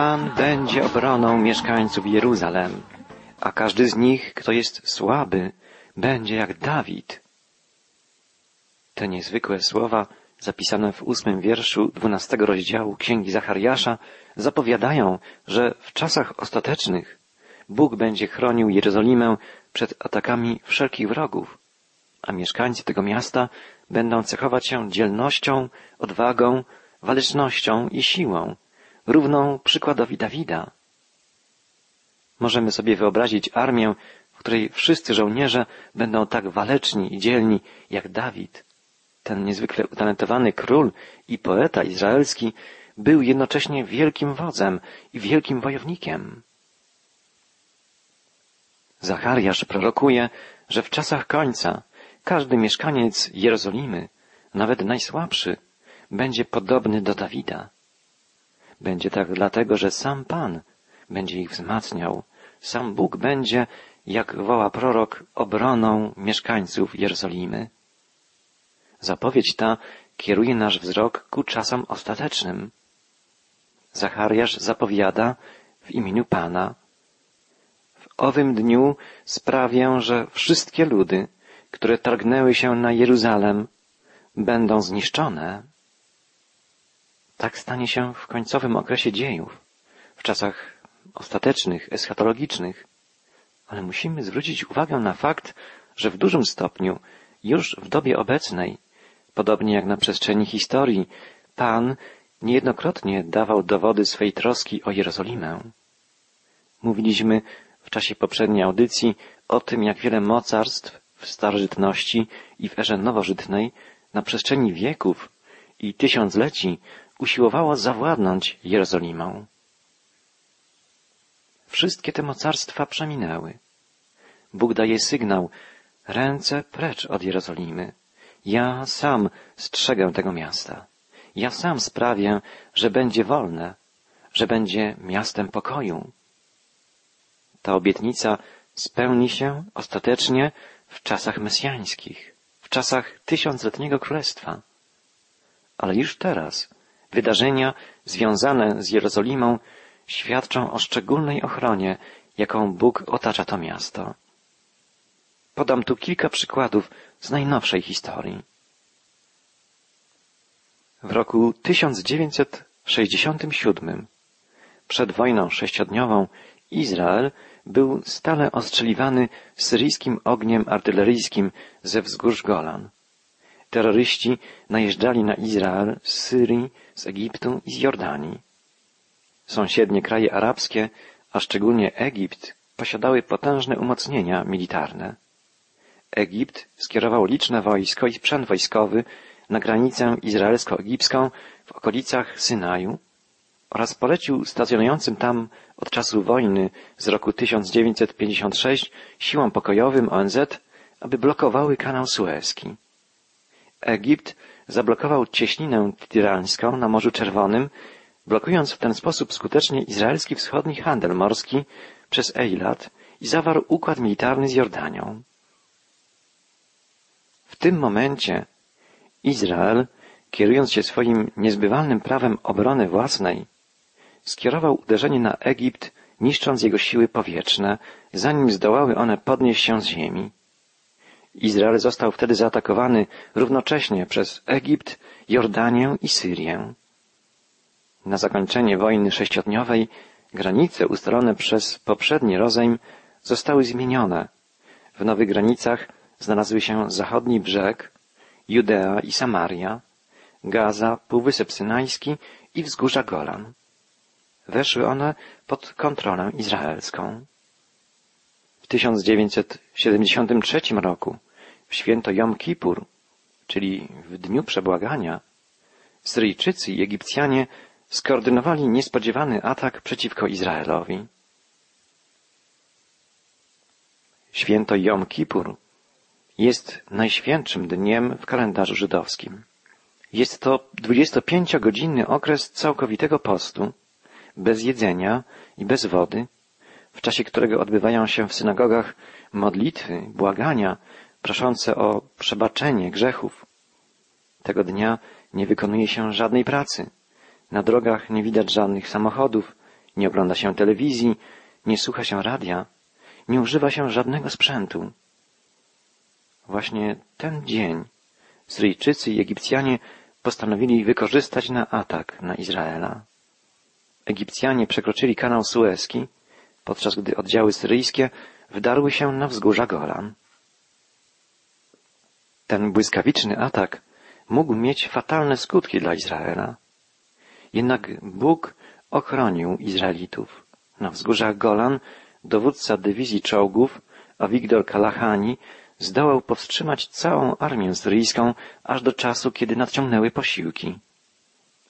Pan będzie obroną mieszkańców Jeruzalem, a każdy z nich, kto jest słaby, będzie jak Dawid. Te niezwykłe słowa, zapisane w ósmym wierszu dwunastego rozdziału Księgi Zachariasza, zapowiadają, że w czasach ostatecznych Bóg będzie chronił Jerozolimę przed atakami wszelkich wrogów, a mieszkańcy tego miasta będą cechować się dzielnością, odwagą, walecznością i siłą, równą przykładowi Dawida. Możemy sobie wyobrazić armię, w której wszyscy żołnierze będą tak waleczni i dzielni jak Dawid. Ten niezwykle utalentowany król i poeta izraelski był jednocześnie wielkim wodzem i wielkim wojownikiem. Zachariasz prorokuje, że w czasach końca każdy mieszkaniec Jerozolimy, nawet najsłabszy, będzie podobny do Dawida. Będzie tak dlatego, że sam Pan będzie ich wzmacniał, sam Bóg będzie, jak woła prorok, obroną mieszkańców Jerozolimy. Zapowiedź ta kieruje nasz wzrok ku czasom ostatecznym. Zachariasz zapowiada w imieniu Pana. W owym dniu sprawię, że wszystkie ludy, które targnęły się na Jeruzalem, będą zniszczone. Tak stanie się w końcowym okresie dziejów, w czasach ostatecznych, eschatologicznych. Ale musimy zwrócić uwagę na fakt, że w dużym stopniu już w dobie obecnej, podobnie jak na przestrzeni historii, Pan niejednokrotnie dawał dowody swej troski o Jerozolimę. Mówiliśmy w czasie poprzedniej audycji o tym, jak wiele mocarstw w starożytności i w erze nowożytnej na przestrzeni wieków i tysiącleci usiłowało zawładnąć Jerozolimą. Wszystkie te mocarstwa przeminęły. Bóg daje sygnał, ręce precz od Jerozolimy. Ja sam strzegę tego miasta. Ja sam sprawię, że będzie wolne, że będzie miastem pokoju. Ta obietnica spełni się ostatecznie w czasach mesjańskich, w czasach tysiącletniego królestwa. Ale już teraz wydarzenia związane z Jerozolimą świadczą o szczególnej ochronie, jaką Bóg otacza to miasto. Podam tu kilka przykładów z najnowszej historii. W roku 1967, przed wojną sześciodniową, Izrael był stale ostrzeliwany syryjskim ogniem artyleryjskim ze wzgórz Golan. Terroryści najeżdżali na Izrael z Syrii, z Egiptu i z Jordanii. Sąsiednie kraje arabskie, a szczególnie Egipt, posiadały potężne umocnienia militarne. Egipt skierował liczne wojsko i sprzęt wojskowy na granicę izraelsko-egipską w okolicach Synaju oraz polecił stacjonującym tam od czasu wojny z roku 1956 siłom pokojowym ONZ, aby blokowały kanał Suezki. Egipt zablokował cieśninę tirańską na Morzu Czerwonym, blokując w ten sposób skutecznie izraelski wschodni handel morski przez Eilat i zawarł układ militarny z Jordanią. W tym momencie Izrael, kierując się swoim niezbywalnym prawem obrony własnej, skierował uderzenie na Egipt, niszcząc jego siły powietrzne, zanim zdołały one podnieść się z ziemi. Izrael został wtedy zaatakowany równocześnie przez Egipt, Jordanię i Syrię. Na zakończenie wojny sześciodniowej granice ustalone przez poprzedni rozejm zostały zmienione. W nowych granicach znalazły się zachodni brzeg, Judea i Samaria, Gaza, Półwysep Synajski i wzgórza Golan. Weszły one pod kontrolę izraelską. W 1973 roku, w święto Jom Kippur, czyli w dniu przebłagania, Syryjczycy i Egipcjanie skoordynowali niespodziewany atak przeciwko Izraelowi. Święto Jom Kippur jest najświętszym dniem w kalendarzu żydowskim. Jest to 25-godzinny okres całkowitego postu, bez jedzenia i bez wody, w czasie którego odbywają się w synagogach modlitwy, błagania, proszące o przebaczenie grzechów. Tego dnia nie wykonuje się żadnej pracy. Na drogach nie widać żadnych samochodów, Nie ogląda się telewizji, nie słucha się radia, nie używa się żadnego sprzętu. Właśnie ten dzień Syryjczycy i Egipcjanie postanowili wykorzystać na atak na Izraela. Egipcjanie przekroczyli kanał Suezki, podczas gdy oddziały syryjskie wdarły się na wzgórza Golan. Ten błyskawiczny atak mógł mieć fatalne skutki dla Izraela. Jednak Bóg ochronił Izraelitów. Na wzgórzach Golan dowódca dywizji czołgów, Avigdor Kalahani, zdołał powstrzymać całą armię syryjską aż do czasu, kiedy nadciągnęły posiłki.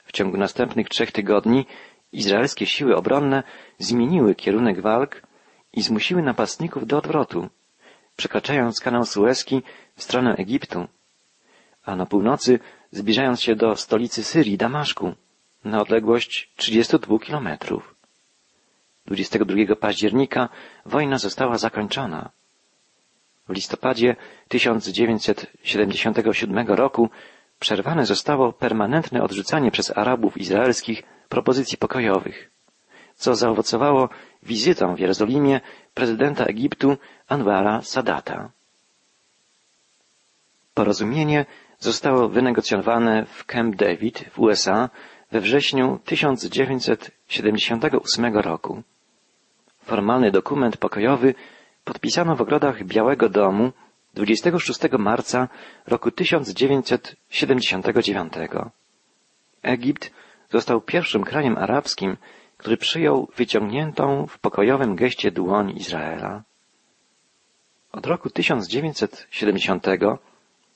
W ciągu następnych trzech tygodni izraelskie siły obronne zmieniły kierunek walk i zmusiły napastników do odwrotu, przekraczając kanał Suezki w stronę Egiptu, a na północy zbliżając się do stolicy Syrii, Damaszku, na odległość 32 kilometrów. 22 października wojna została zakończona. W listopadzie 1977 roku przerwane zostało permanentne odrzucanie przez Arabów izraelskich propozycji pokojowych, co zaowocowało wizytą w Jerozolimie prezydenta Egiptu Anwara Sadata. Porozumienie zostało wynegocjowane w Camp David w USA we wrześniu 1978 roku. Formalny dokument pokojowy podpisano w ogrodach Białego Domu 26 marca roku 1979. Egipt został pierwszym krajem arabskim, który przyjął wyciągniętą w pokojowym geście dłoń Izraela. Od roku 1970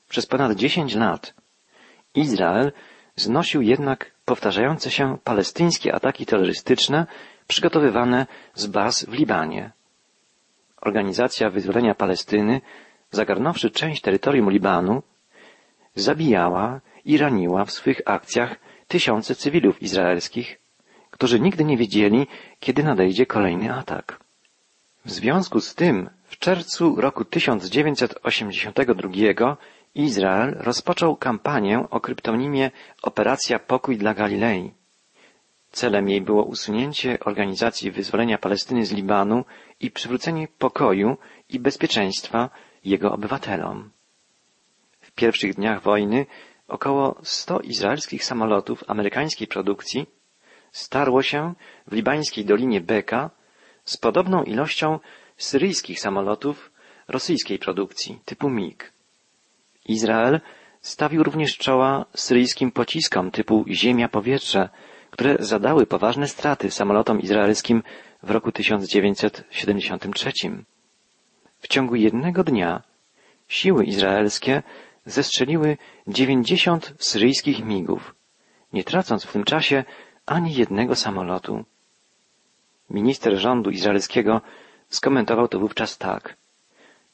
przez ponad 10 lat Izrael znosił jednak powtarzające się palestyńskie ataki terrorystyczne przygotowywane z baz w Libanie. Organizacja Wyzwolenia Palestyny, zagarnąwszy część terytorium Libanu, zabijała i raniła w swych akcjach tysiące cywilów izraelskich, którzy nigdy nie wiedzieli, kiedy nadejdzie kolejny atak. W związku z tym w czerwcu roku 1982 Izrael rozpoczął kampanię o kryptonimie Operacja Pokój dla Galilei. Celem jej było usunięcie Organizacji Wyzwolenia Palestyny z Libanu i przywrócenie pokoju i bezpieczeństwa jego obywatelom. W pierwszych dniach wojny około 100 izraelskich samolotów amerykańskiej produkcji starło się w libańskiej dolinie Beka z podobną ilością syryjskich samolotów rosyjskiej produkcji typu MiG. Izrael stawił również czoła syryjskim pociskom typu ziemia-powietrze, które zadały poważne straty samolotom izraelskim w roku 1973. W ciągu jednego dnia siły izraelskie zestrzeliły 90 syryjskich migów, nie tracąc w tym czasie ani jednego samolotu. Minister rządu izraelskiego skomentował to wówczas tak.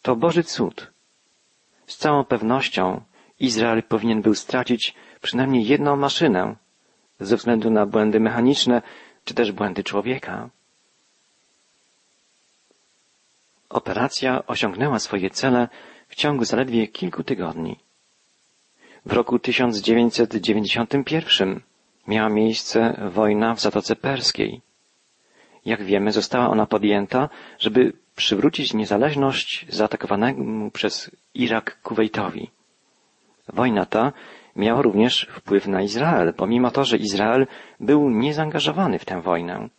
To Boży cud. Z całą pewnością Izrael powinien był stracić przynajmniej jedną maszynę ze względu na błędy mechaniczne czy też błędy człowieka. Operacja osiągnęła swoje cele w ciągu zaledwie kilku tygodni. W roku 1991 miała miejsce wojna w Zatoce Perskiej. Jak wiemy, została ona podjęta, żeby przywrócić niezależność zaatakowanemu przez Irak Kuwejtowi. Wojna ta miała również wpływ na Izrael, pomimo to, że Izrael był niezaangażowany w tę wojnę.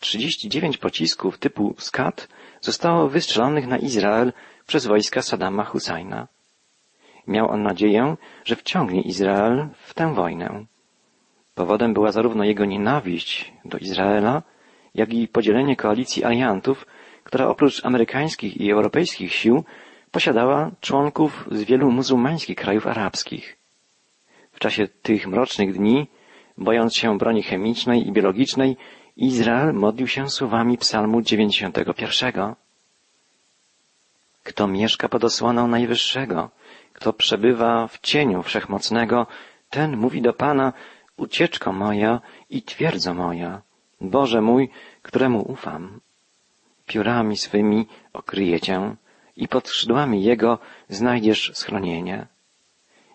39 pocisków typu Skat zostało wystrzelonych na Izrael przez wojska Saddama Husajna. Miał on nadzieję, że wciągnie Izrael w tę wojnę. Powodem była zarówno jego nienawiść do Izraela, jak i podzielenie koalicji aliantów, która oprócz amerykańskich i europejskich sił posiadała członków z wielu muzułmańskich krajów arabskich. W czasie tych mrocznych dni, bojąc się broni chemicznej i biologicznej, Izrael modlił się słowami psalmu 91. Kto mieszka pod osłoną Najwyższego, kto przebywa w cieniu Wszechmocnego, ten mówi do Pana, ucieczko moja i twierdzo moja, Boże mój, któremu ufam. Piórami swymi okryje Cię i pod skrzydłami Jego znajdziesz schronienie.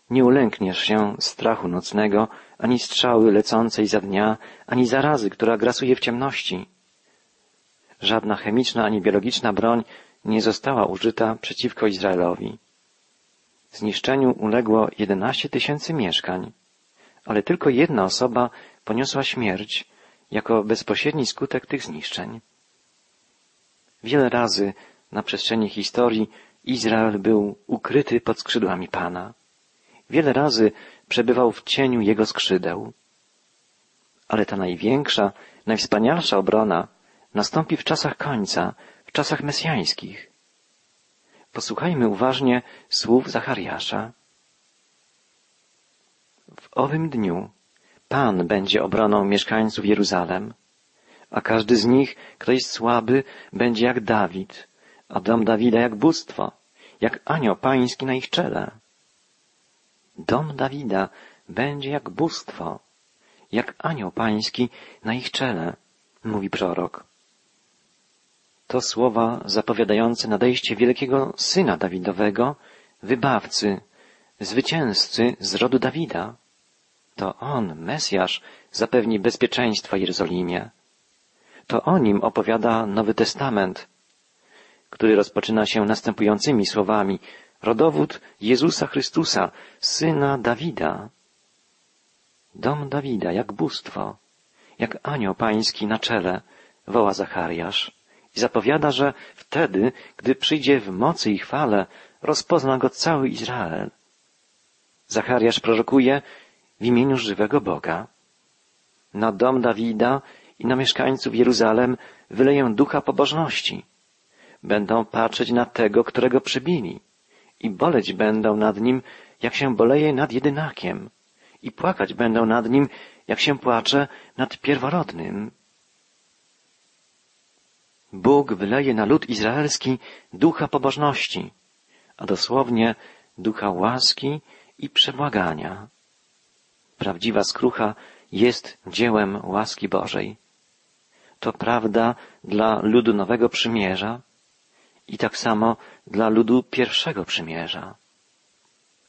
Nie ulękniesz się strachu nocnego, ani strzały lecącej za dnia, ani zarazy, która grasuje w ciemności. Żadna chemiczna ani biologiczna broń nie została użyta przeciwko Izraelowi. Zniszczeniu uległo jedenaście tysięcy mieszkań, ale tylko jedna osoba poniosła śmierć jako bezpośredni skutek tych zniszczeń. Wiele razy na przestrzeni historii Izrael był ukryty pod skrzydłami Pana. Wiele razy przebywał w cieniu Jego skrzydeł. Ale ta największa, najwspanialsza obrona nastąpi w czasach końca, w czasach mesjańskich. Posłuchajmy uważnie słów Zachariasza. W owym dniu Pan będzie obroną mieszkańców Jeruzalem, a każdy z nich, kto jest słaby, będzie jak Dawid, a dom Dawida jak bóstwo, jak anioł pański na ich czele. Dom Dawida będzie jak bóstwo, jak anioł pański na ich czele, mówi prorok. To słowa zapowiadające nadejście wielkiego syna Dawidowego, wybawcy, zwycięzcy z rodu Dawida. To on, Mesjasz, zapewni bezpieczeństwo Jerozolimie. To o nim opowiada Nowy Testament, który rozpoczyna się następującymi słowami rodowód Jezusa Chrystusa, syna Dawida. Dom Dawida, jak bóstwo, jak anioł pański na czele, woła Zachariasz i zapowiada, że wtedy, gdy przyjdzie w mocy i chwale, rozpozna go cały Izrael. Zachariasz prorokuje w imieniu żywego Boga. Na dom Dawida i na mieszkańców Jeruzalem wyleję ducha pobożności. Będą patrzeć na tego, którego przybili i boleć będą nad nim, jak się boleje nad jedynakiem i płakać będą nad nim, jak się płacze nad pierworodnym. Bóg wyleje na lud izraelski ducha pobożności, a dosłownie ducha łaski i przebłagania. Prawdziwa skrucha jest dziełem łaski Bożej. To prawda dla ludu Nowego Przymierza i tak samo dla ludu pierwszego przymierza.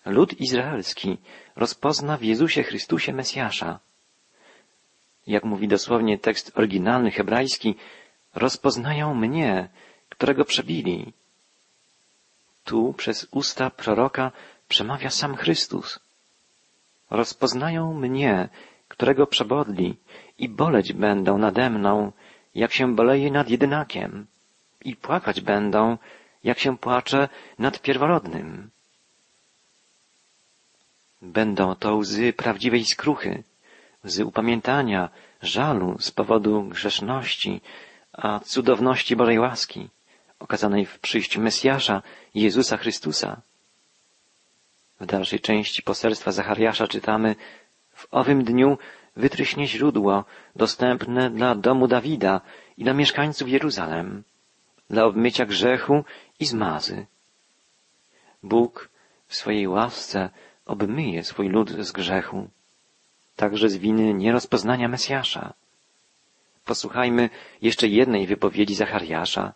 Lud izraelski rozpozna w Jezusie Chrystusie Mesjasza. Jak mówi dosłownie tekst oryginalny hebrajski, rozpoznają mnie, którego przebili. Tu przez usta proroka przemawia sam Chrystus. Rozpoznają mnie, którego przebodli i boleć będą nade mną, jak się boleje nad jedynakiem i płakać będą, jak się płacze nad pierworodnym. Będą to łzy prawdziwej skruchy, łzy upamiętania, żalu z powodu grzeszności, a cudowności Bożej łaski, okazanej w przyjściu Mesjasza, Jezusa Chrystusa. W dalszej części poselstwa Zachariasza czytamy W owym dniu wytryśnie źródło dostępne dla domu Dawida i dla mieszkańców Jeruzalem dla obmycia grzechu i zmazy. Bóg w swojej łasce obmyje swój lud z grzechu, także z winy nierozpoznania Mesjasza. Posłuchajmy jeszcze jednej wypowiedzi Zachariasza.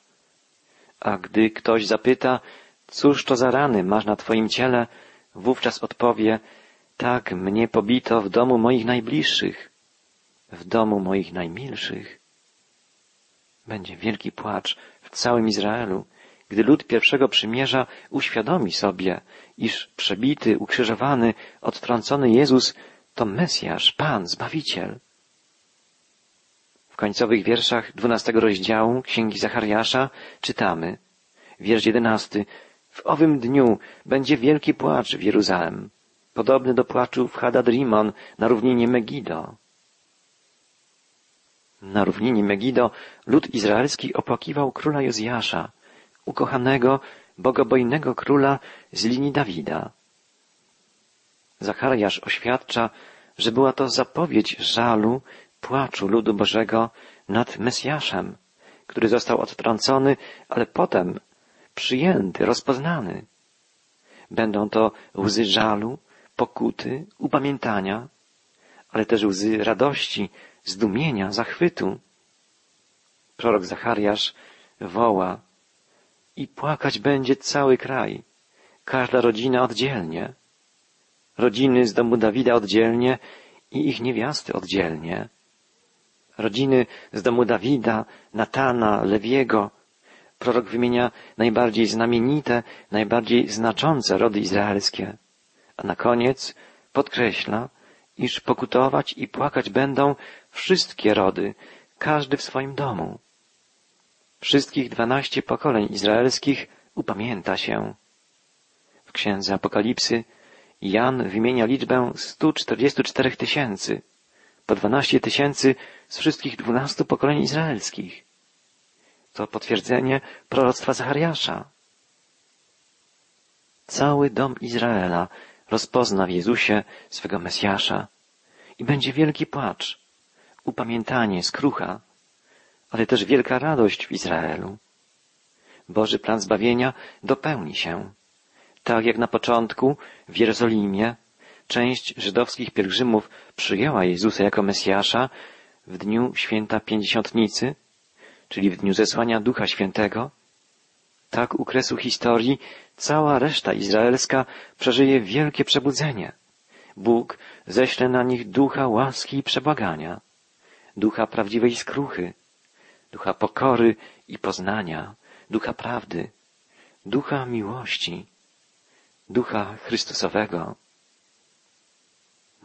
A gdy ktoś zapyta, cóż to za rany masz na twoim ciele, wówczas odpowie, tak mnie pobito w domu moich najbliższych, w domu moich najmilszych. Będzie wielki płacz w całym Izraelu, gdy lud pierwszego przymierza uświadomi sobie, iż przebity, ukrzyżowany, odtrącony Jezus to Mesjasz, Pan, Zbawiciel. W końcowych wierszach dwunastego rozdziału Księgi Zachariasza czytamy, wiersz jedenasty, w owym dniu będzie wielki płacz w Jeruzalem, podobny do płaczu w Hadad-Rimon na równinie Megido. Na równinie Megido lud izraelski opłakiwał króla Jozjasza, ukochanego, bogobojnego króla z linii Dawida. Zachariasz oświadcza, że była to zapowiedź żalu, płaczu ludu Bożego nad Mesjaszem, który został odtrącony, ale potem przyjęty, rozpoznany. Będą to łzy żalu, pokuty, upamiętania, ale też łzy radości, zdumienia, zachwytu. Prorok Zachariasz woła i płakać będzie cały kraj, każda rodzina oddzielnie. Rodziny z domu Dawida oddzielnie i ich niewiasty oddzielnie. Rodziny z domu Dawida, Natana, Lewiego. Prorok wymienia najbardziej znamienite, najbardziej znaczące rody izraelskie. A na koniec podkreśla, iż pokutować i płakać będą wszystkie rody, każdy w swoim domu. Wszystkich dwanaście pokoleń izraelskich upamięta się. W księdze Apokalipsy Jan wymienia liczbę 144 tysięcy, po 12 tysięcy z wszystkich dwunastu pokoleń izraelskich. To potwierdzenie proroctwa Zachariasza. Cały dom Izraela rozpozna w Jezusie swego Mesjasza i będzie wielki płacz, upamiętanie, skrucha, ale też wielka radość w Izraelu. Boży plan zbawienia dopełni się. Tak jak na początku w Jerozolimie część żydowskich pielgrzymów przyjęła Jezusa jako Mesjasza w dniu święta Pięćdziesiątnicy, czyli w dniu zesłania Ducha Świętego, tak u kresu historii cała reszta izraelska przeżyje wielkie przebudzenie. Bóg ześle na nich ducha łaski i przebłagania, ducha prawdziwej skruchy, ducha pokory i poznania, ducha prawdy, ducha miłości, ducha Chrystusowego.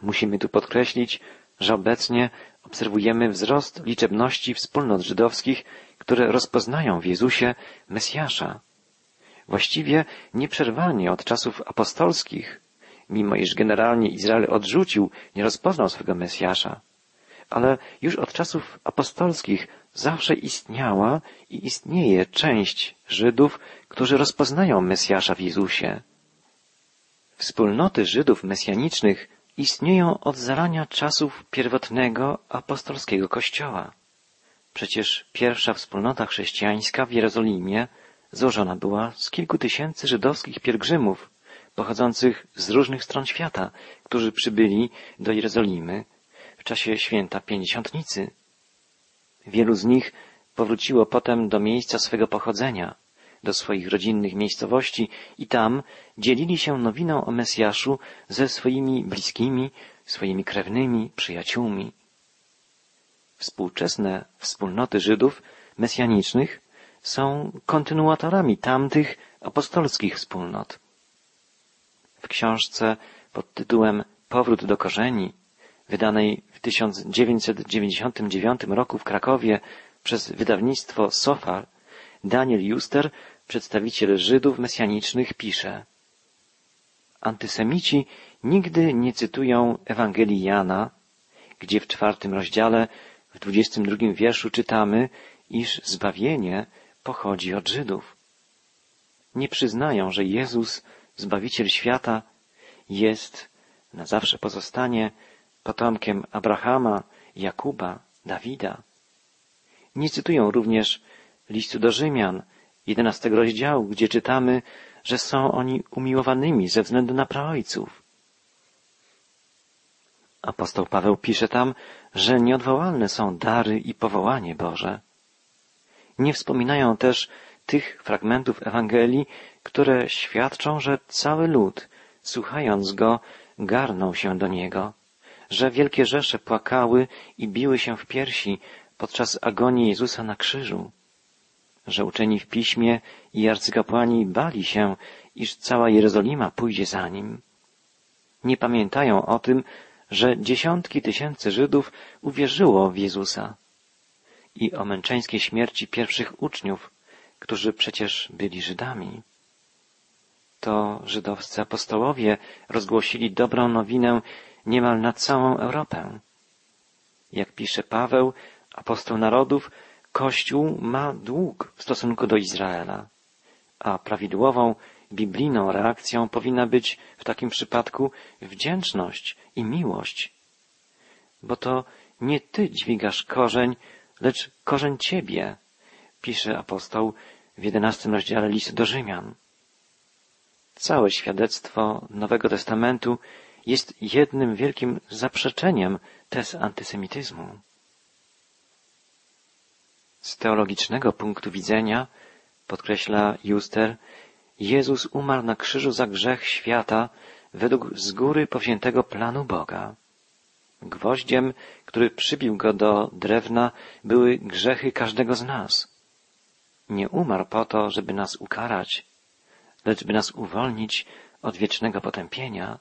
Musimy tu podkreślić, że obecnie obserwujemy wzrost liczebności wspólnot żydowskich, które rozpoznają w Jezusie Mesjasza. Właściwie nieprzerwanie od czasów apostolskich, mimo iż generalnie Izrael odrzucił, nie rozpoznał swego Mesjasza. Ale już od czasów apostolskich zawsze istniała i istnieje część Żydów, którzy rozpoznają Mesjasza w Jezusie. Wspólnoty Żydów mesjanicznych istnieją od zarania czasów pierwotnego apostolskiego Kościoła. Przecież pierwsza wspólnota chrześcijańska w Jerozolimie złożona była z kilku tysięcy żydowskich pielgrzymów pochodzących z różnych stron świata, którzy przybyli do Jerozolimy w czasie święta Pięćdziesiątnicy. Wielu z nich powróciło potem do miejsca swego pochodzenia, do swoich rodzinnych miejscowości i tam dzielili się nowiną o Mesjaszu ze swoimi bliskimi, swoimi krewnymi, przyjaciółmi. Współczesne wspólnoty Żydów mesjanicznych są kontynuatorami tamtych apostolskich wspólnot. W książce pod tytułem Powrót do korzeni, wydanej w 1999 roku w Krakowie przez wydawnictwo Sofar, Daniel Juster przedstawiciel Żydów mesjanicznych, pisze Antysemici nigdy nie cytują Ewangelii Jana, gdzie w czwartym rozdziale, w dwudziestym drugim wierszu czytamy, iż zbawienie pochodzi od Żydów. Nie przyznają, że Jezus, Zbawiciel świata, jest, na zawsze pozostanie, potomkiem Abrahama, Jakuba, Dawida. Nie cytują również listu do Rzymian, jedenastego rozdziału, gdzie czytamy, że są oni umiłowanymi ze względu na praojców. Apostoł Paweł pisze tam, że nieodwołalne są dary i powołanie Boże. Nie wspominają też tych fragmentów Ewangelii, które świadczą, że cały lud, słuchając go, garnął się do niego, że wielkie rzesze płakały i biły się w piersi podczas agonii Jezusa na krzyżu że uczeni w piśmie i arcykapłani bali się, iż cała Jerozolima pójdzie za nim. Nie pamiętają o tym, że dziesiątki tysięcy Żydów uwierzyło w Jezusa i o męczeńskiej śmierci pierwszych uczniów, którzy przecież byli Żydami. To żydowscy apostołowie rozgłosili dobrą nowinę niemal na całą Europę. Jak pisze Paweł, apostoł narodów, Kościół ma dług w stosunku do Izraela, a prawidłową biblijną reakcją powinna być w takim przypadku wdzięczność i miłość. Bo to nie ty dźwigasz korzeń, lecz korzeń ciebie, pisze apostoł w jedenastym rozdziale listu do Rzymian. Całe świadectwo Nowego Testamentu jest jednym wielkim zaprzeczeniem tez antysemityzmu. Z teologicznego punktu widzenia, podkreśla Juster, Jezus umarł na krzyżu za grzech świata według z góry powziętego planu Boga. Gwoździem, który przybił go do drewna, były grzechy każdego z nas. Nie umarł po to, żeby nas ukarać, lecz by nas uwolnić od wiecznego potępienia.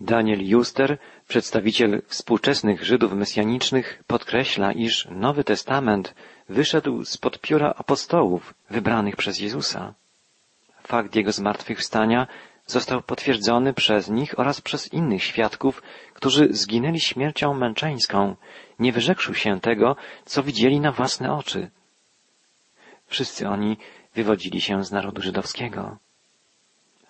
Daniel Juster, przedstawiciel współczesnych Żydów mesjanicznych, podkreśla, iż Nowy Testament wyszedł spod pióra apostołów wybranych przez Jezusa. Fakt jego zmartwychwstania został potwierdzony przez nich oraz przez innych świadków, którzy zginęli śmiercią męczeńską, nie wyrzekł się tego, co widzieli na własne oczy. Wszyscy oni wywodzili się z narodu żydowskiego.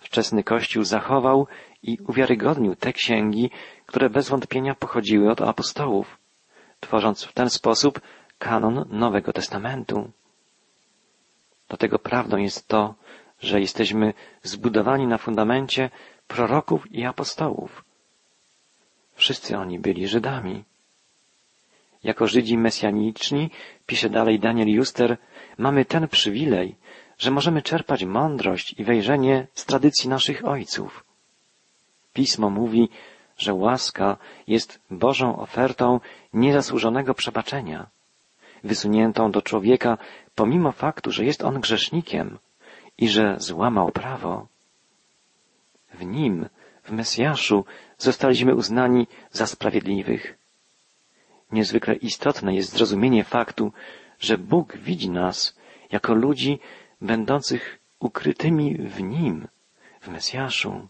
Wczesny Kościół zachował i uwiarygodnił te księgi, które bez wątpienia pochodziły od apostołów, tworząc w ten sposób kanon Nowego Testamentu. Dlatego prawdą jest to, że jesteśmy zbudowani na fundamencie proroków i apostołów. Wszyscy oni byli Żydami. Jako Żydzi mesjaniczni, pisze dalej Daniel Juster, mamy ten przywilej, że możemy czerpać mądrość i wejrzenie z tradycji naszych ojców. Pismo mówi, że łaska jest Bożą ofertą niezasłużonego przebaczenia, wysuniętą do człowieka pomimo faktu, że jest on grzesznikiem i że złamał prawo. W nim, w Mesjaszu, zostaliśmy uznani za sprawiedliwych. Niezwykle istotne jest zrozumienie faktu, że Bóg widzi nas jako ludzi będących ukrytymi w Nim, w Mesjaszu.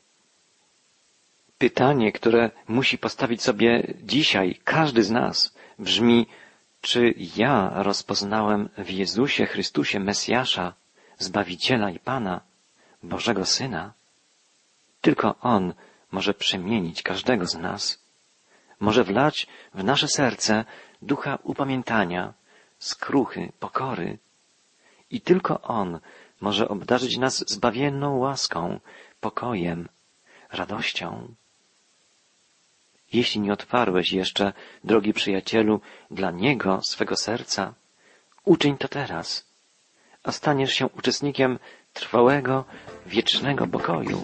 Pytanie, które musi postawić sobie dzisiaj każdy z nas, brzmi, czy ja rozpoznałem w Jezusie Chrystusie Mesjasza, Zbawiciela i Pana, Bożego Syna? Tylko On może przemienić każdego z nas, może wlać w nasze serce ducha upamiętania, skruchy, pokory. I tylko On może obdarzyć nas zbawienną łaską, pokojem, radością. Jeśli nie otwarłeś jeszcze, drogi przyjacielu, dla Niego swego serca, uczyń to teraz, a staniesz się uczestnikiem trwałego, wiecznego pokoju.